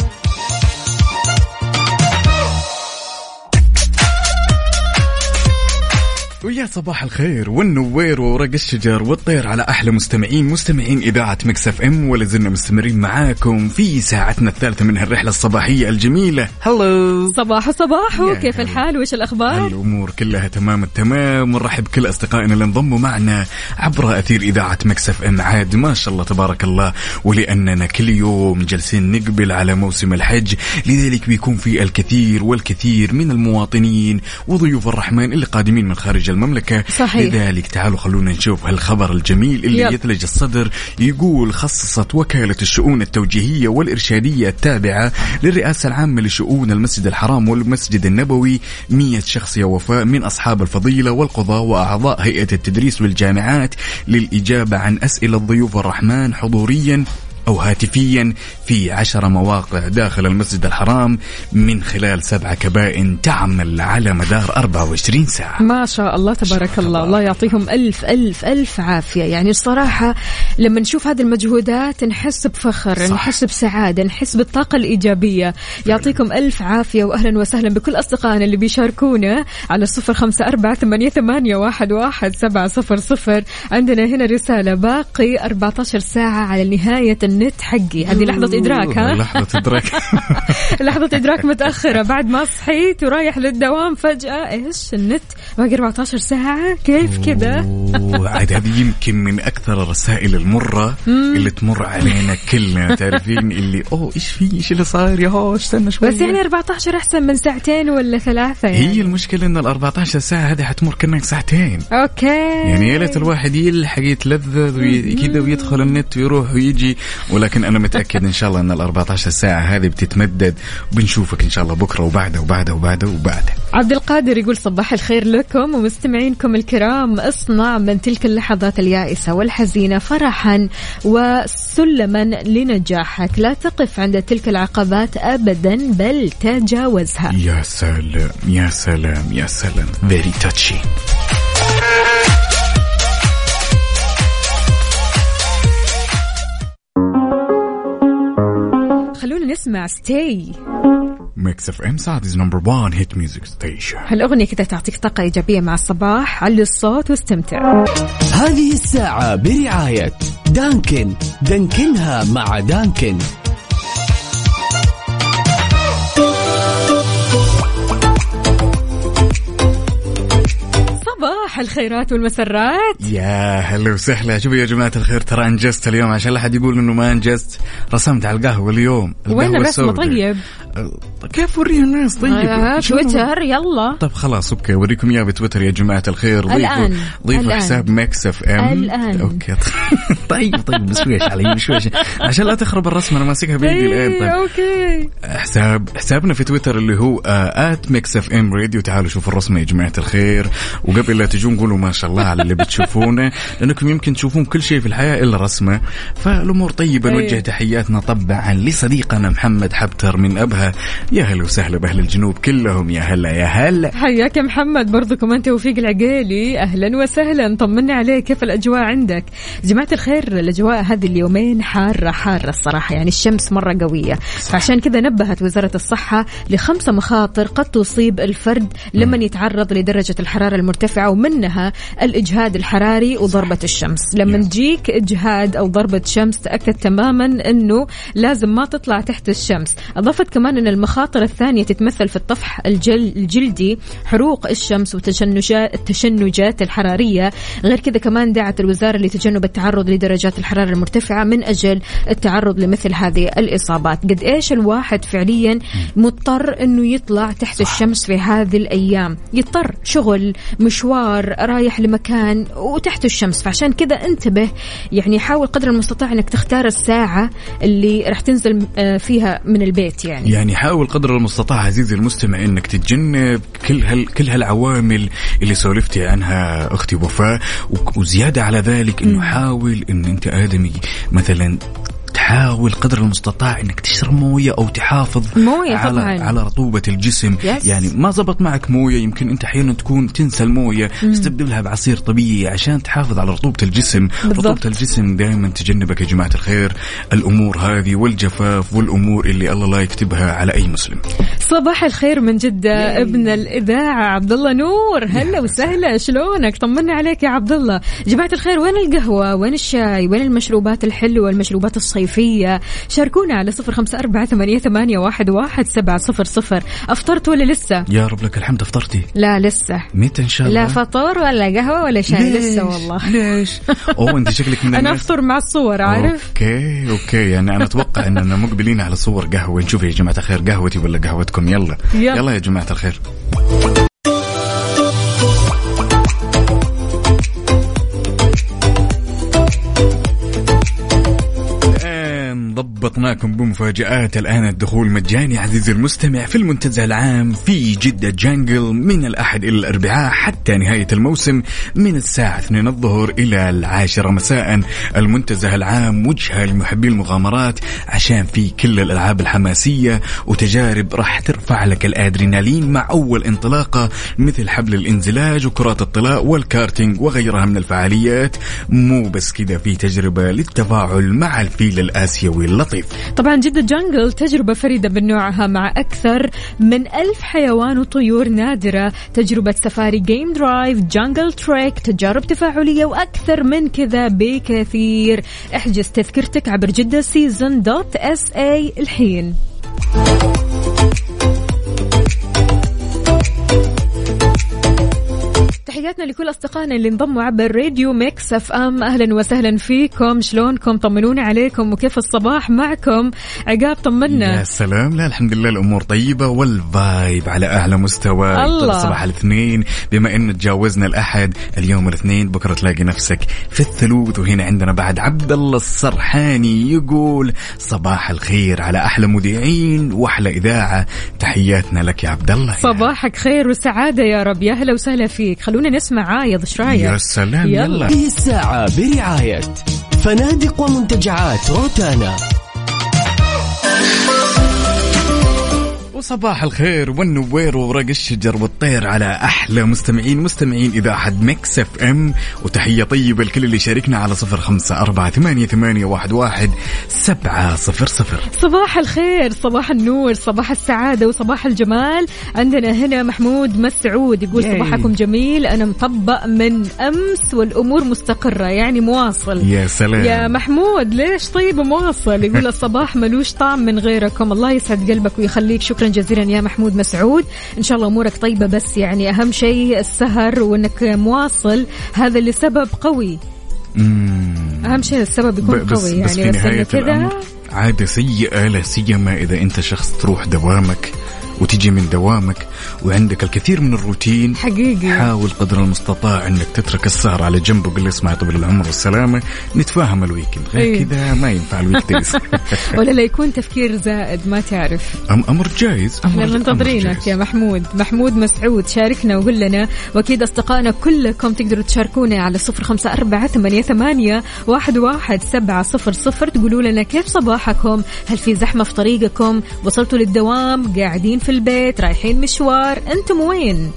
صباح الخير والنوير وورق الشجر والطير على أحلى مستمعين مستمعين إذاعة Mix FM ولا زلنا مستمرين معاكم في ساعتنا الثالثة من الرحله الصباحية الجميلة. هلو صباح صباح كيف هلا. الحال؟ وش الأخبار؟ الأمور كلها تمام التمام ونرحب كل أصدقائنا اللي انضموا معنا عبر أثير إذاعة Mix FM. عاد ما شاء الله تبارك الله ولأننا كل يوم جالسين نقبل على موسم الحج لذلك بيكون في الكثير والكثير من المواطنين وضيوف الرحمن اللي قادمين من خارج المملكة. صحيح. لذلك تعالوا خلونا نشوف هالخبر الجميل اللي يلا. يثلج الصدر يقول خصصت وكالة الشؤون التوجيهية والإرشادية التابعة للرئاسة العامة لشؤون المسجد الحرام والمسجد النبوي 100 شخص يا وفاء من أصحاب الفضيلة والقضاء وأعضاء هيئة التدريس بالجامعات للإجابة عن أسئلة ضيوف الرحمن حضوريا أو هاتفيا في عشر مواقع داخل المسجد الحرام من خلال سبع كبائن تعمل على مدار 24 ساعة. ما شاء الله تبارك الله. الله. يعطيهم ألف ألف ألف عافية. يعني الصراحة لما نشوف هذه المجهودات نحس بفخر صح. نحس بسعادة نحس بالطاقة الإيجابية. يعطيكم ألف عافية وأهلا وسهلا بكل أصدقائنا اللي بيشاركونا على الصفر خمسة أربعة ثمانية, ثمانية واحد, واحد سبعة صفر صفر. عندنا هنا رسالة باقي 14 ساعة على نهاية النت حقي. هذه لحظة إدراك ها؟ لحظة إدراك. لحظة إدراك متأخرة. بعد ما صحيت ورايح للدوام فجأة إيش النت؟ باقي 14 ساعة. كيف كذا وعاد هذه يمكن من أكثر الرسائل المرة اللي تمر علينا كلنا. تعرفين اللي أوه إيش في؟ إيش اللي صاير؟ يا هو استنى شوي بس يعني 14 أحسن من ساعتين ولا ثلاثة يعني؟ هي المشكلة إن ال 14 ساعة هذه حتمر كأنك ساعتين. okay. يعني يا ليت الواحد يلحق يتلذذ وي- كذا ويدخل النت ويروح ويجي ولكن أنا متأكد إن شاء الله إن ال 14 ساعة هذه بتتمدد وبنشوفك إن شاء الله بكرة وبعده وبعده وبعده وبعده عبد القادر يقول صباح الخير لكم ومستمعينكم الكرام. اصنع من تلك اللحظات اليائسة والحزينة فرحا وسلما لنجاحك. لا تقف عند تلك العقبات أبدا بل تجاوزها. يا سلام يا سلام يا سلام. very touchy خلونا نسمع Stay Mix FM Saudi's number 1 hit music station هالأغنية كذا تعطيك طاقة إيجابية مع الصباح علي الصوت واستمتع. هذه الساعة برعاية دانكن. دانكنها مع دانكن. صباح الخيرات والمسرات. يا هلا وسهلا. شوفوا يا جماعة الخير ترى انجزت اليوم. عشان لا أحد يقول إنه ما انجزت رسمت على القهوة اليوم. وين السوداء. طيب؟ كيف وريها الناس؟ طيب آه،؟ تويتر يلا. طيب خلاص okay أوريكم إياه بتويتر يا جماعة الخير. ضيفوا الآن. ضيفوا الآن. حساب Mix FM. الآن. okay. طيب طيب بشويش علي بشويش عشان لا تخرب الرسمه أنا ماسكها بايدي الآن. إيه، طيب. okay. حساب حسابنا في تويتر اللي هو at Mix FM Radio تعالوا شوفوا الرسمه يا جماعة الخير. وقبل لا تجون قولوا ما شاء الله على اللي بتشوفونه لأنكم يمكن تشوفون كل شيء في الحياة إلا رسمة. فالأمور طيبة أيوه. نوجه تحياتنا طبعا لصديقنا محمد حبتر من أبها. يا هلا وسهلا بأهل الجنوب كلهم يا هلا يا هلا. حياك يا محمد برضو كمان توفيق العقيلي. أهلا وسهلا طمنا عليك كيف الأجواء عندك؟ جماعة الخير الأجواء هذه اليومين حارة حارة الصراحة يعني الشمس مرة قوية. فعشان كذا نبهت وزارة الصحة لخمسة مخاطر قد تصيب الفرد لما يتعرض لدرجة الحرارة المرتفعة ومنها الإجهاد الحراري وضربة الشمس. لما تجيك إجهاد أو ضربة شمس تأكد تماما إنه لازم ما تطلع تحت الشمس. أضافت كمان إن المخاطر الثانية تتمثل في الطفح الجل الجلدي حروق الشمس وتشنجات التشنجات الحرارية. غير كذا كمان دعت الوزارة لتجنب التعرض لدرجات الحرارة المرتفعة من أجل التعرض لمثل هذه الإصابات. قد إيش الواحد فعليا مضطر إنه يطلع تحت الشمس في هذه الأيام؟ يضطر. شغل مشوار رايح لمكان وتحت الشمس فعشان كذا انتبه يعني حاول قدر المستطاع إنك تختار الساعة اللي راح تنزل آه، فيها من البيت يعني. يعني حاول قدر المستطاع عزيزي المستمع إنك تتجنب كل هال كل هالعوامل اللي سولفتي عنها أختي وفاء وزيادة على ذلك إنه حاول إن أنت آدمي مثلا تحاول قدر المستطاع إنك تشرب موية أو تحافظ موية على طبعاً. على رطوبة الجسم. يس. يعني ما زبط معك موية يمكن أنت أحيانا تكون تنسى الموية. تستبدلها بعصير طبيعي عشان تحافظ على رطوبة الجسم. بالضبط. رطوبة الجسم دائما تجنبك يا جماعة الخير. الأمور هذه والجفاف والأمور اللي الله لا يكتبها على أي مسلم. صباح الخير من جدة ابن الإذاعة عبد الله نور هلا وسهلا شلونك؟ طمنا عليك يا عبد الله جماعة الخير وين القهوة؟ وين الشاي؟ وين المشروبات الحلوة المشروبات الصيفية شاركونا على صفر خمسة أربعة ثمانية, ثمانية واحد, واحد سبعة صفر صفر. أفطرت ولا لسه؟ يا رب لك الحمد أفطرتي. لا لسه. متى إن شاء الله. لا فطور ولا قهوة ولا شاي؟ ليش؟ لسه والله. ليش؟ أوه أنت شكلك من أنا أفطر مع الصور عارف؟ okay okay يعني أنا أتوقع اننا مقبلين على صور قهوة. نشوف يا جماعة الخير قهوتي ولا قهوتكم؟ يلا. يلا. يلا يا جماعة الخير. الآن ضبطناكم بمفاجآت الآن الدخول مجاني عزيزي المستمع في المنتزه العام في جدة Jungle من الأحد إلى الأربعاء حتى نهاية الموسم من الساعة 2 الظهر إلى العاشرة مساء. المنتزه العام وجهة لمحبي المغامرات عشان في كل الألعاب الحماسية وتجارب راح ترفع لك الأدرينالين مع أول انطلاقة مثل حبل الانزلاق وكرات الطلاء والكارتينج وغيرها من الفعاليات. مو بس كذا في تجربة للتفاعل مع الفيل الآسيوي اللطيف. طبعا جدة Jungle تجربة فريدة من نوعها مع أكثر من ألف حيوان وطيور نادرة. تجربة safari game drive jungle trek تجارب تفاعلية وأكثر من كذا بكثير. احجز تذكرتك عبر جدة Season dot SA الحين. تحياتنا لكل أصدقائنا اللي انضموا عبر راديو Mix FM. أهلا وسهلا فيكم. شلونكم؟ طمنونا عليكم. وكيف الصباح معكم؟ عقاب طمنا. يا سلام. لا الحمد لله الأمور طيبة وال vibe على أعلى مستوى. الله. صباح الاثنين. بما انه تجاوزنا الأحد اليوم الاثنين. بكرة تلاقي نفسك في الثلوث. وهنا عندنا بعد عبد الله السرحاني يقول صباح الخير على أحلى مذيعين وأحلى إذاعة. تحياتنا لك يا عبد الله صباحك خير وسعادة يا رب. يا هلا وسهلا فيك. خلونا نسمع عايض إيش رايك يا سلام يلا. هذه الساعة برعاية فنادق ومنتجعات روتانا. وصباح الخير والنوير وورق الشجر والطير على أحلى مستمعين مستمعين إذاعة Mix FM. وتحية طيبة لكل اللي شاركنا على صفر خمسة أربعة ثمانية, ثمانية واحد, واحد سبعة صفر صفر. صباح الخير صباح النور صباح السعادة وصباح الجمال. عندنا هنا محمود مسعود يقول ياي. صباحكم جميل أنا مطبق من أمس والأمور مستقرة يعني مواصل. يا سلام. يا محمود ليش طيب مواصل يقول الصباح ملوش طعم من غيركم الله يسعد قلبك ويخليك شكرا جزيلا يا محمود مسعود. إن شاء الله أمورك طيبة بس يعني أهم شيء السهر وإنك مواصل. هذا لسبب قوي. مم. أهم شيء السبب يكون بس قوي بس يعني بس نهاية كذا عادة سيئة لا سيما إذا أنت شخص تروح دوامك. وتجي من دوامك وعندك الكثير من الروتين. حقيقي. حاول قدر المستطاع إنك تترك السهر على جنب وقل لي اسمع طويل العمر والسلامة. نتفاهم ال weekend. غير إيه. كذا ما ينفع ال weekdays ولا لا يكون تفكير زائد ما تعرف. أم أمر جايز. إحنا منتظرينك. يا محمود. محمود مسعود شاركنا وقول لنا. وأكيد أصدقائنا كلكم تقدروا تشاركونا على صفر خمسة أربعة ثمانية, ثمانية واحد, واحد سبعة صفر صفر. تقولوا لنا كيف صباحكم؟ هل في زحمة في طريقكم؟ وصلتوا للدوام؟ قاعدين في البيت رايحين مشوار أنتم وين؟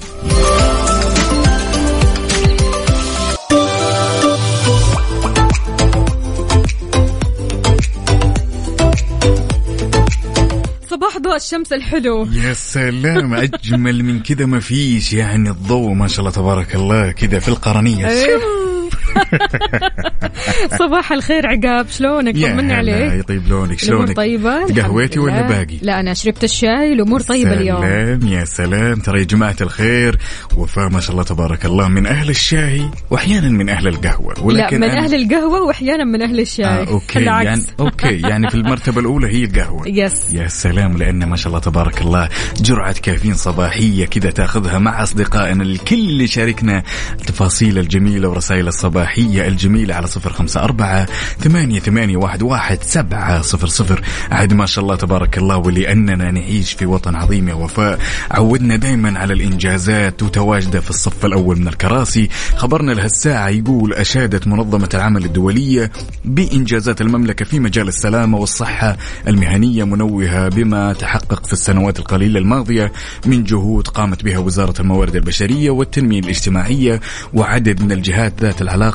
صباح ضوء الشمس الحلو. يا سلام أجمل من كذا ما فيش يعني الضوء ما شاء الله تبارك الله كذا في القرنية. أيوه. صباح الخير عقاب شلونك؟ يا هلا عليك. يطيب لونك شلونك؟ طيبة؟ قهوتي ولا. باقي؟ لا أنا شربت الشاي الأمور طيبة اليوم. سلام يا سلام. ترى يا جماعة الخير وفاء ما شاء الله تبارك الله من أهل الشاي وأحيانا من أهل القهوة. لا ولكن من أنا- أهل القهوة وأحيانا من أهل الشاي. آه okay العكس. يعني okay يعني في المرتبة الأولى هي القهوة. يس يا سلام لأن ما شاء الله تبارك الله جرعة كافيين صباحية كذا تأخذها مع أصدقائنا الكل اللي شاركنا التفاصيل الجميلة ورسائل الصباحية الجميلة على صفر خمسة أربعة ثمانية, ثمانية واحد, واحد سبعة صفر صفر. عاد ما شاء الله تبارك الله ولأننا نعيش في وطن عظيم يا وفاء. عودنا دائما على الإنجازات وتواجده في الصف الأول من الكراسي. خبرنا لهالساعة يقول أشادت منظمة العمل الدولية بإنجازات المملكة في مجال السلامة والصحة المهنية منوهة بما تحقق في السنوات القليلة الماضية. من جهود قامت بها وزارة الموارد البشرية والتنمية الاجتماعية وعدد من الجهات ذات العلاقة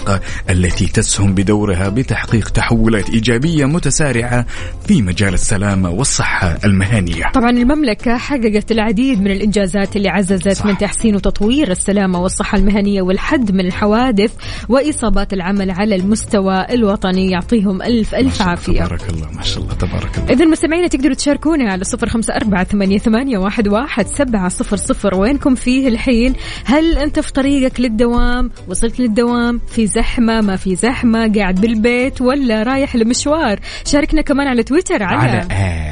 التي تسهم بدورها بتحقيق تحولات إيجابية متسارعة في مجال السلامة والصحة المهنية. طبعا المملكة حققت العديد من الإنجازات اللي عززت صح. من تحسين وتطوير السلامة والصحة المهنية والحد من الحوادث وإصابات العمل على المستوى الوطني. يعطيهم ألف ما ألف عافية. تبارك الله ما شاء الله تبارك الله. إذا مستمعينا تقدروا تشاركونا على صفر خمسة أربعة ثمانية, ثمانية واحد, واحد سبعة صفر صفر. وينكم فيه الحين؟ هل أنت في طريقك للدوام؟ وصلت للدوام في زحمة ما في زحمة قاعد بالبيت ولا رايح لمشوار. شاركنا كمان على تويتر على, على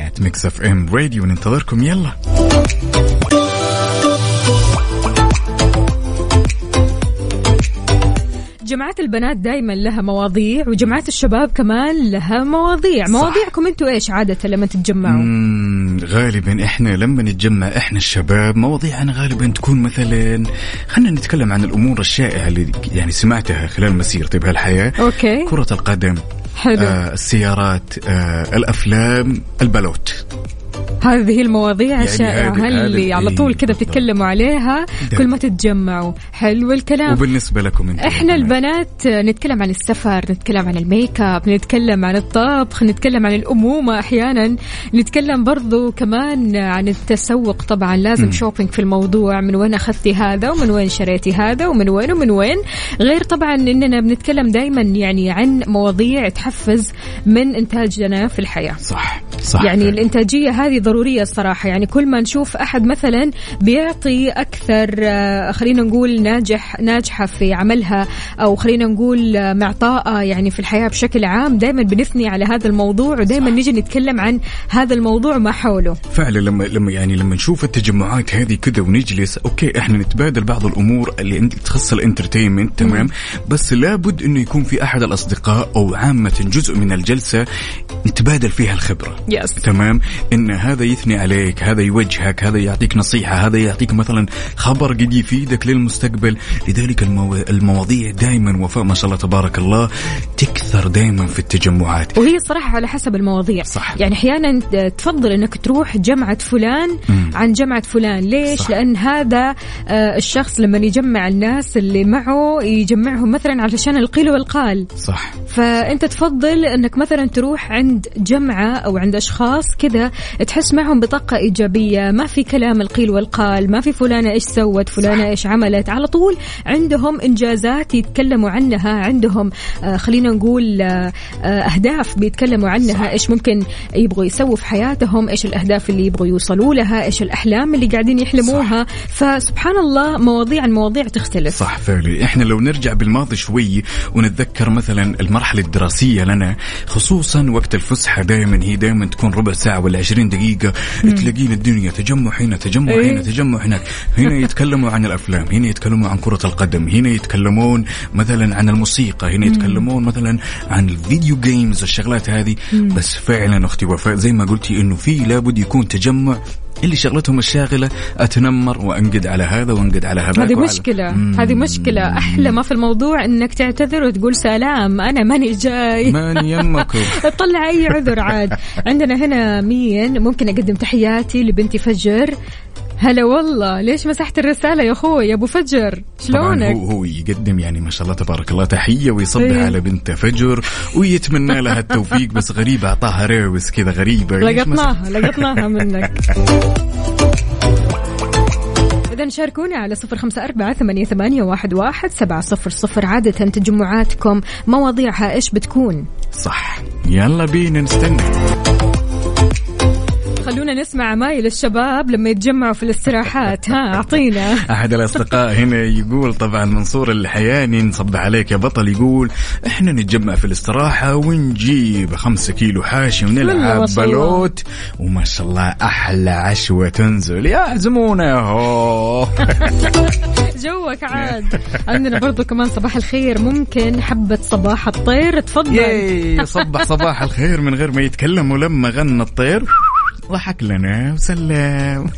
at Mix FM Radio ننتظركم. يلا. جماعات البنات دائما لها مواضيع وجماعات الشباب كمان لها مواضيع. مواضيعكم أنتوا إيش عادة لما تتجمعوا؟ غالبا إحنا لما نتجمع إحنا الشباب مواضيعنا غالبا تكون مثلا خلينا نتكلم عن الأمور الشائعة اللي يعني سمعتها خلال مسيرتي بهالحياة. أوكي. كرة القدم حلو. آه السيارات آه الأفلام البلوت هذه المواضيع يعني الشائعة اللي على إيه، طول كذا. بتتكلموا عليها؟ ده. كل ما تتجمعوا. حلو الكلام. وبالنسبة لكم أنتم إحنا يا البنات نتكلم عن السفر نتكلم عن الميك اب نتكلم عن الطبخ نتكلم عن الأمومة أحيانا. نتكلم برضو كمان عن التسوق. طبعا لازم. shopping في الموضوع. من وين أخذتي هذا؟ ومن وين شريتي هذا؟ ومن وين؟ ومن وين؟ غير طبعا إننا بنتكلم دائما يعني عن مواضيع تحفز من إنتاجنا في الحياة. صح صح. يعني فعلاً. الإنتاجية هذه ضرورية الصراحة. يعني كل ما نشوف أحد مثلا بيعطي أكثر آه، خلينا نقول ناجح ناجحة في عملها أو خلينا نقول آه، معطاءة يعني في الحياة بشكل عام دائما بنثني على هذا الموضوع ودائما نيجي نتكلم عن هذا الموضوع ما حوله. فعلا لما لما يعني لما نشوف التجمعات هذه كذا ونجلس okay إحنا نتبادل بعض الأمور اللي تخص ال entertainment تمام؟ بس لابد إنه يكون في أحد الأصدقاء أو عامة جزء من الجلسة نتبادل فيها الخبرة yes تمام؟ إن هذا يثني عليك هذا يوجهك هذا يعطيك نصيحة هذا يعطيك مثلا خبر قد يفيدك للمستقبل لذلك المو... المواضيع دائما وفاء ما شاء الله تبارك الله تكثر دائما في التجمعات وهي الصراحة على حسب المواضيع صح. يعني أحيانا تفضل أنك تروح جمعة فلان مم. عن جمعة فلان ليش؟ صح. لأن هذا آه، الشخص لما يجمع الناس اللي معه يجمعهم مثلا علشان القيل والقال صح فأنت تفضل أنك مثلا تروح عند جمعة أو عند أشخاص كذا تحس نتعايش معهم بطاقة إيجابية. ما في كلام القيل والقال ما في فلانة إيش سوت فلانة إيش عملت. على طول عندهم إنجازات يتكلموا عنها عندهم آه خلينا نقول آه آه أهداف بيتكلموا عنها. إيش ممكن يبغوا يسووا في حياتهم إيش الأهداف اللي يبغوا يوصلوا لها إيش الأحلام اللي قاعدين يحلموها. فسبحان الله مواضيع عن مواضيع تختلف. صح فعلا إحنا لو نرجع بالماضي شوي ونتذكر مثلا المرحلة الدراسية لنا خصوصا وقت الفسحة دائما هي دائما تكون ربع ساعة ولا 20 دقيقه تلاقين الدنيا تجمع هنا تجمع إيه. هنا تجمع هناك. هنا يتكلموا عن الأفلام هنا يتكلموا عن كرة القدم هنا يتكلمون مثلا عن الموسيقى هنا يتكلمون مثلا عن الفيديو جيمز الشغلات هذه. بس فعلا أختي وفاء زي ما قلتي إنه في لابد يكون تجمع اللي شغلتهم الشاغلة أتنمر وأنقد على هذا وأنقد على هذا. هذه مشكلة هذه مشكلة. أحلى ما في الموضوع إنك تعتذر وتقول سلام أنا ماني جاي. ماني يمكم طلع أي عذر عاد. عندنا هنا مين؟ ممكن أقدم تحياتي لبنتي فجر. هلا والله ليش مسحت الرسالة يا أخوي؟ يا أبو فجر شلونك؟ هو هو يقدم يعني ما شاء الله تبارك الله تحية ويصبح إيه. على بنت فجر ويتمنى لها التوفيق بس غريبة أعطاها ريوس كذا غريبة. لقطناها لقطناها منك. إذا شاركونا على صفر خمسة أربعة ثمانية, ثمانية واحد, واحد سبعة صفر صفر. عادة تجمعاتكم مواضيعها إيش بتكون؟ صح. يلا بينا نستنى. خلونا نسمع عمايل الشباب لما يتجمعوا في الاستراحات. ها أعطينا. أحد الأصدقاء هنا يقول طبعا منصور الحياني نصبح عليك يا بطل يقول إحنا نتجمع في الاستراحة ونجيب خمسة كيلو حاشي ونلعب. بلوت. وما شاء الله أحلى عشوة تنزل. يا عزمونا هو. جوك عاد. عندنا برضو كمان صباح الخير. ممكن حبة صباح الطير. تفضل. ياي صبح صباح الخير من غير ما يتكلم ولما غنى الطير. ضحك لنا وسلم.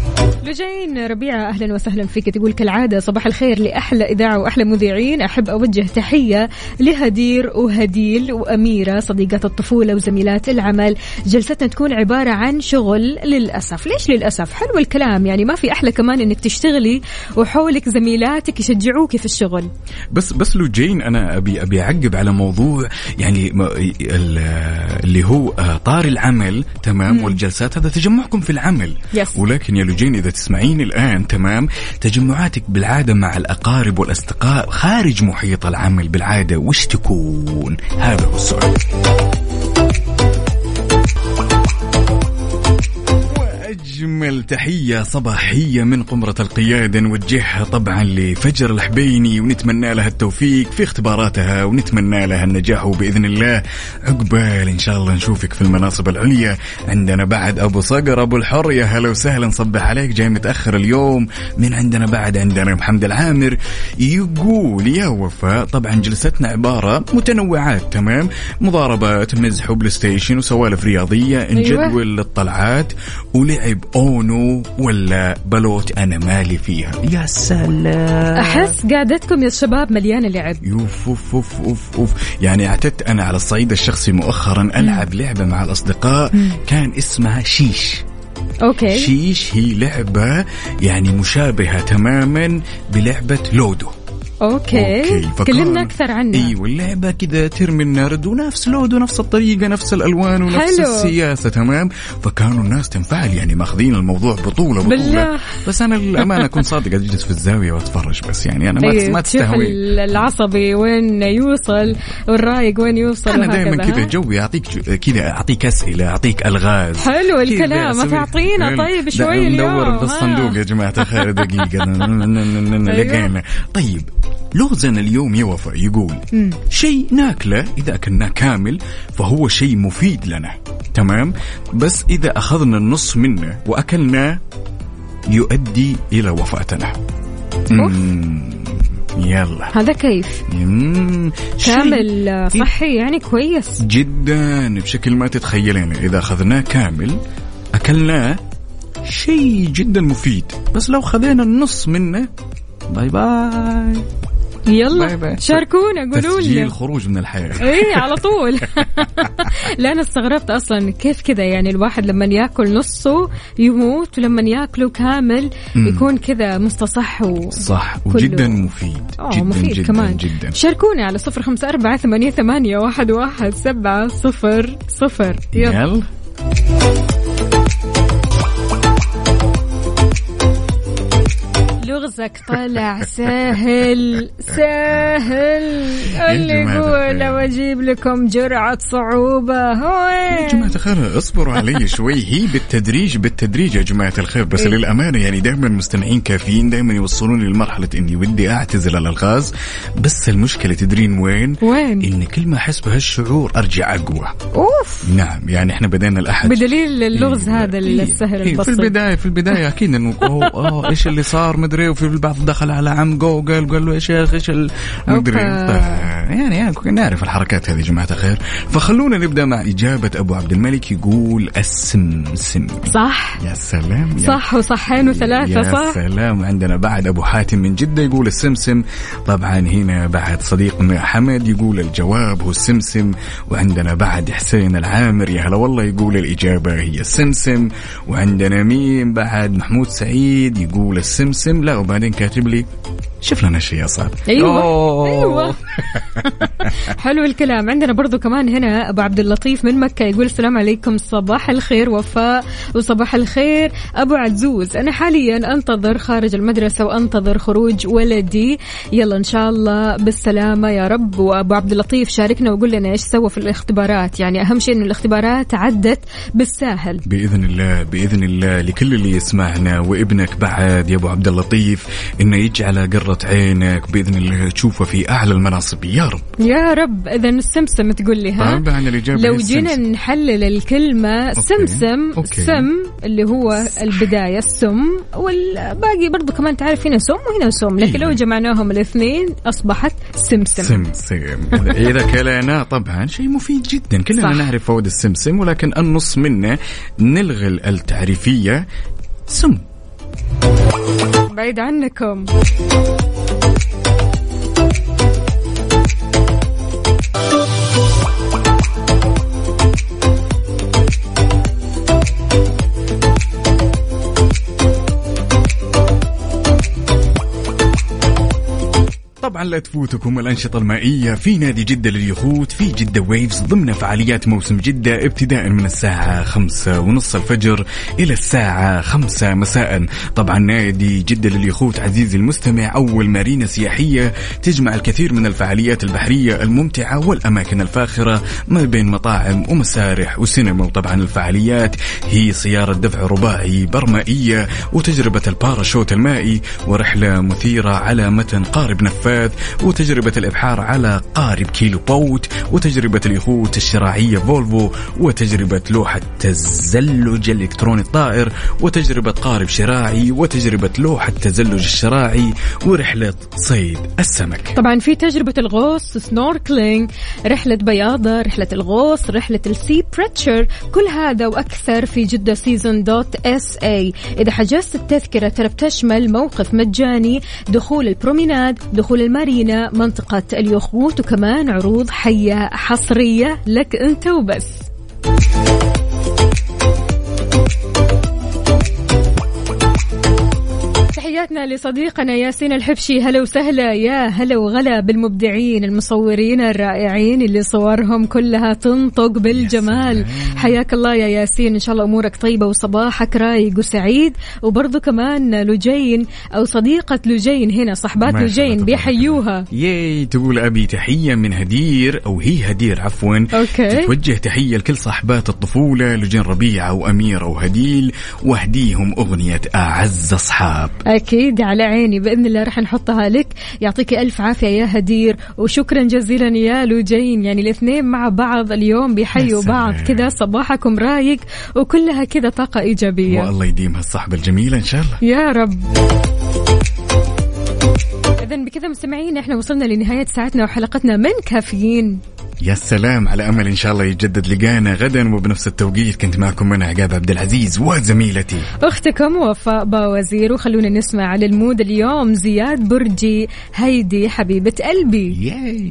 لجين ربيعة أهلا وسهلا فيك. تقول كالعادة صباح الخير لأحلى إذاعة وأحلى مذيعين. أحب أوجه تحية لهدير وهديل وأميرة صديقات الطفولة وزميلات العمل. جلستنا تكون عبارة عن شغل للأسف. ليش للأسف؟ حلو الكلام. يعني ما في أحلى كمان أنك تشتغلي وحولك زميلاتك يشجعوك في الشغل. بس بس لوجين أنا أبي أبي أعقب على موضوع يعني اللي هو آه، إطار العمل. تمام؟ والجلسات. هذا تجمعكم في العمل. yes. ولكن يا لوجين إذا تسمعيني الآن تمام تجمعاتك بالعادة مع الأقارب والأصدقاء خارج محيط العمل بالعادة وش تكون؟ هذا هو السؤال. أجمل تحية صباحية من قمرة القيادة. نوجهها طبعا لفجر الحبيني ونتمنى لها التوفيق في اختباراتها ونتمنى لها النجاح وبإذن الله. عقبال إن شاء الله نشوفك في المناصب العليا. عندنا بعد أبو صقر أبو الحر يا هلا وسهلا. صبح عليك جاي متأخر اليوم. من عندنا بعد عندنا محمد العامر. يقول يا وفاء طبعا جلستنا عبارة متنوعات تمام؟ مضاربات مزح و PlayStation وسوالف رياضية نجدول الطلعات ولعب أونو ولا بلوت أنا مالي فيها؟ يا سلام. أحس قعدتكم يا شباب مليانة لعب. يوف أوف أوف أوف أوف. يعني اعتدت أنا على الصعيد الشخصي مؤخرا ألعب لعبة مع الأصدقاء كان اسمها شيش. okay. شيش هي لعبة يعني مشابهة تماما بلعبة لودو. okay, فكان- كلمنا أكثر عنها أيوه اللعبه كذا ترمي النرد ونفس لودو نفس الطريقة نفس الالوان ونفس حلو. السياسة تمام فكانوا الناس تنفعل يعني ماخذين الموضوع بطوله بطوله بالله. بس أنا الامانه اكون صادق اجلس في الزاويه واتفرج بس يعني أنا ما أيوة، ما تستهوي ال- العصبي وين يوصل والرايق وين يوصل أنا دائما كذا؟ جوي اعطيك جو- كذا اعطيك اسئله اعطيك الغاز حلو الكلام أسوي- تعطينا طيب شوي اليوم ندور ها. بالصندوق يا جماعة الخير دقيقه. لقينا طيب لغزنا اليوم يا وفاء يقول شيء ناكلة إذا أكلناه كامل فهو شيء مفيد لنا. تمام؟ بس إذا أخذنا النص منه وأكلناه يؤدي إلى وفاتنا. يلا. هذا كيف؟ كامل آه، صحي يعني كويس. جدا بشكل ما تتخيلين. إذا أخذناه كامل أكلناه شيء جدا مفيد. بس لو خذينا النص منه باي باي. باي يلا باي. شاركونا قولوا تسجيل لنا خروج من الحياة. إيه على طول. لا أنا استغربت أصلا كيف كذا يعني الواحد لما يأكل نصه يموت ولما يأكله كامل. يكون كذا مستصح و... صح كله. وجدا مفيد. آه جدا مفيد جدا كمان. جدا. شاركونا على صفر خمسة أربعة ثمانية, ثمانية واحد, واحد سبعة صفر صفر. يلا. يلا. لغزك طالع سهل سهل. اللي يقول. لو أجيب لكم جرعة صعوبة هو يا جماعة الخير اصبروا علي شوي. هي بالتدريج بالتدريج يا جماعة الخير. بس إيه. للأمانة يعني دائما مستمعين كافيين دائما يوصلوني لمرحلة إني ودي أعتزل الألغاز بس المشكلة تدرين وين؟ وين؟ إن كل ما أحس بهالشعور أرجع أقوى. أوف. نعم يعني إحنا بدينا الأحد. بدليل اللغز إيه، هذا إيه، السهل إيه، البسيط. في البداية في البداية أكيد إنه أوه, أوه إيش اللي صار؟ مدري. وفي البعض دخل على عمقه وقال قال له يا شيخ إيش ال- مدري. ف- يعني يعني نعرف الحركات هذه يا جماعة الخير. فخلونا نبدأ مع إجابة أبو عبد الملك يقول السمسم. صح. يا سلام يا صح وصحين وثلاثة يا صح؟ سلام. عندنا بعد أبو حاتم من جدة يقول السمسم. طبعا هنا بعد صديقنا حمد يقول الجواب هو السمسم. وعندنا بعد حسين العامر يا هلا والله يقول الإجابة هي السمسم. وعندنا مين بعد؟ محمود سعيد يقول السمسم. لا وبعدين كاتب لي شوف لنا شيء يا صاحب أيوه. أوه. أيوه. حلو الكلام. عندنا برضو كمان هنا أبو عبد اللطيف من مكة يقول السلام عليكم. صباح الخير وفاء وصباح الخير. أبو عزوز أنا حاليا أنتظر خارج المدرسة وأنتظر خروج ولدي. يلا إن شاء الله بالسلامة يا رب. وأبو عبد اللطيف شاركنا وقول لنا إيش سوى في الاختبارات. يعني أهم شيء إنه الاختبارات عدت بالساهل. بإذن الله بإذن الله لكل اللي يسمعنا وابنك بعد يا أبو عبد اللطيف. إنه يجعل قرة عينك بإذن الله تشوفه في أعلى المناصب. يا رب. يا رب. إذا السمسم تقول لي ها؟ طبعا الاجابه لو جينا. نحلل الكلمة سمسم أوكي. سم اللي هو البداية السم والباقي برضو كمان تعرف هنا سم وهنا سم لكن إيه. لو جمعناهم الاثنين أصبحت سمسم. سمسم. إذا كلينا طبعا شيء مفيد جدا. كلنا صح. نعرف فوائد السمسم ولكن النص منه نلغي التعريفية سم. بعيد عنكم. طبعا لا تفوتكم الأنشطة المائية في نادي جدة لليخوت في جدة Waves ضمن فعاليات موسم جدة ابتداء من الساعة خمسة ونص الفجر إلى الساعة خمسة مساء. طبعا نادي جدة لليخوت عزيزي المستمع أول مارينا سياحية تجمع الكثير من الفعاليات البحرية الممتعة والأماكن الفاخرة ما بين مطاعم ومسارح وسينما. وطبعا الفعاليات هي سيارة دفع رباعي برمائية وتجربة الباراشوت المائي ورحلة مثيرة على متن قارب نفاث وتجربة الإبحار على قارب keelboat وتجربة اليخوت الشراعية Volvo وتجربة لوحة تزلج الإلكتروني الطائر وتجربة قارب شراعي وتجربة لوحة تزلج الشراعي ورحلة صيد السمك. طبعا في تجربة الغوص snorkeling رحلة بياضة رحلة الغوص رحلة ال Seabreacher كل هذا وأكثر في جدة season dot SA إذا حجزت التذكرة ترى بتشمل موقف مجاني دخول البروميناد دخول المارينا منطقة اليخوت وكمان عروض حية حصرية لك أنت وبس. تحياتنا لصديقنا ياسين الحبشي. هلا وسهلا. يا هلا وغلا بالمبدعين المصورين الرائعين اللي صورهم كلها تنطق بالجمال. حياك الله يا ياسين. إن شاء الله أمورك طيبة وصباحك رايق وسعيد. وبرضه كمان لجين أو صديقة لجين هنا صحبات لجين بيحيوها. yay تقول أبي تحية من هدير أو هي هدير عفوا. okay. تتوجه تحية لكل صاحبات الطفولة لجين ربيعة وأميرة وهديل واهديهم أغنية أعز أصحاب. أكيد. على عيني. بإذن الله راح نحطها لك. يعطيك ألف عافية يا هدير. وشكرا جزيلا يا لوجين يعني الاثنين مع بعض اليوم بيحيوا. بعض كذا صباحكم رايق. وكلها كذا طاقة إيجابية. والله يديم هالصحبه الجميله إن شاء الله. يا رب. إذا بكذا مستمعين إحنا وصلنا لنهاية ساعتنا وحلقتنا من كافيين. يا سلام على أمل إن شاء الله يتجدد لقانا غدا وبنفس التوقيت كنت معكم أنا عقاب عبد العزيز وزميلتي. أختكم وفاء باوزير وخلونا نسمع على المود اليوم زياد برجي هيدي حبيبة قلبي. ياي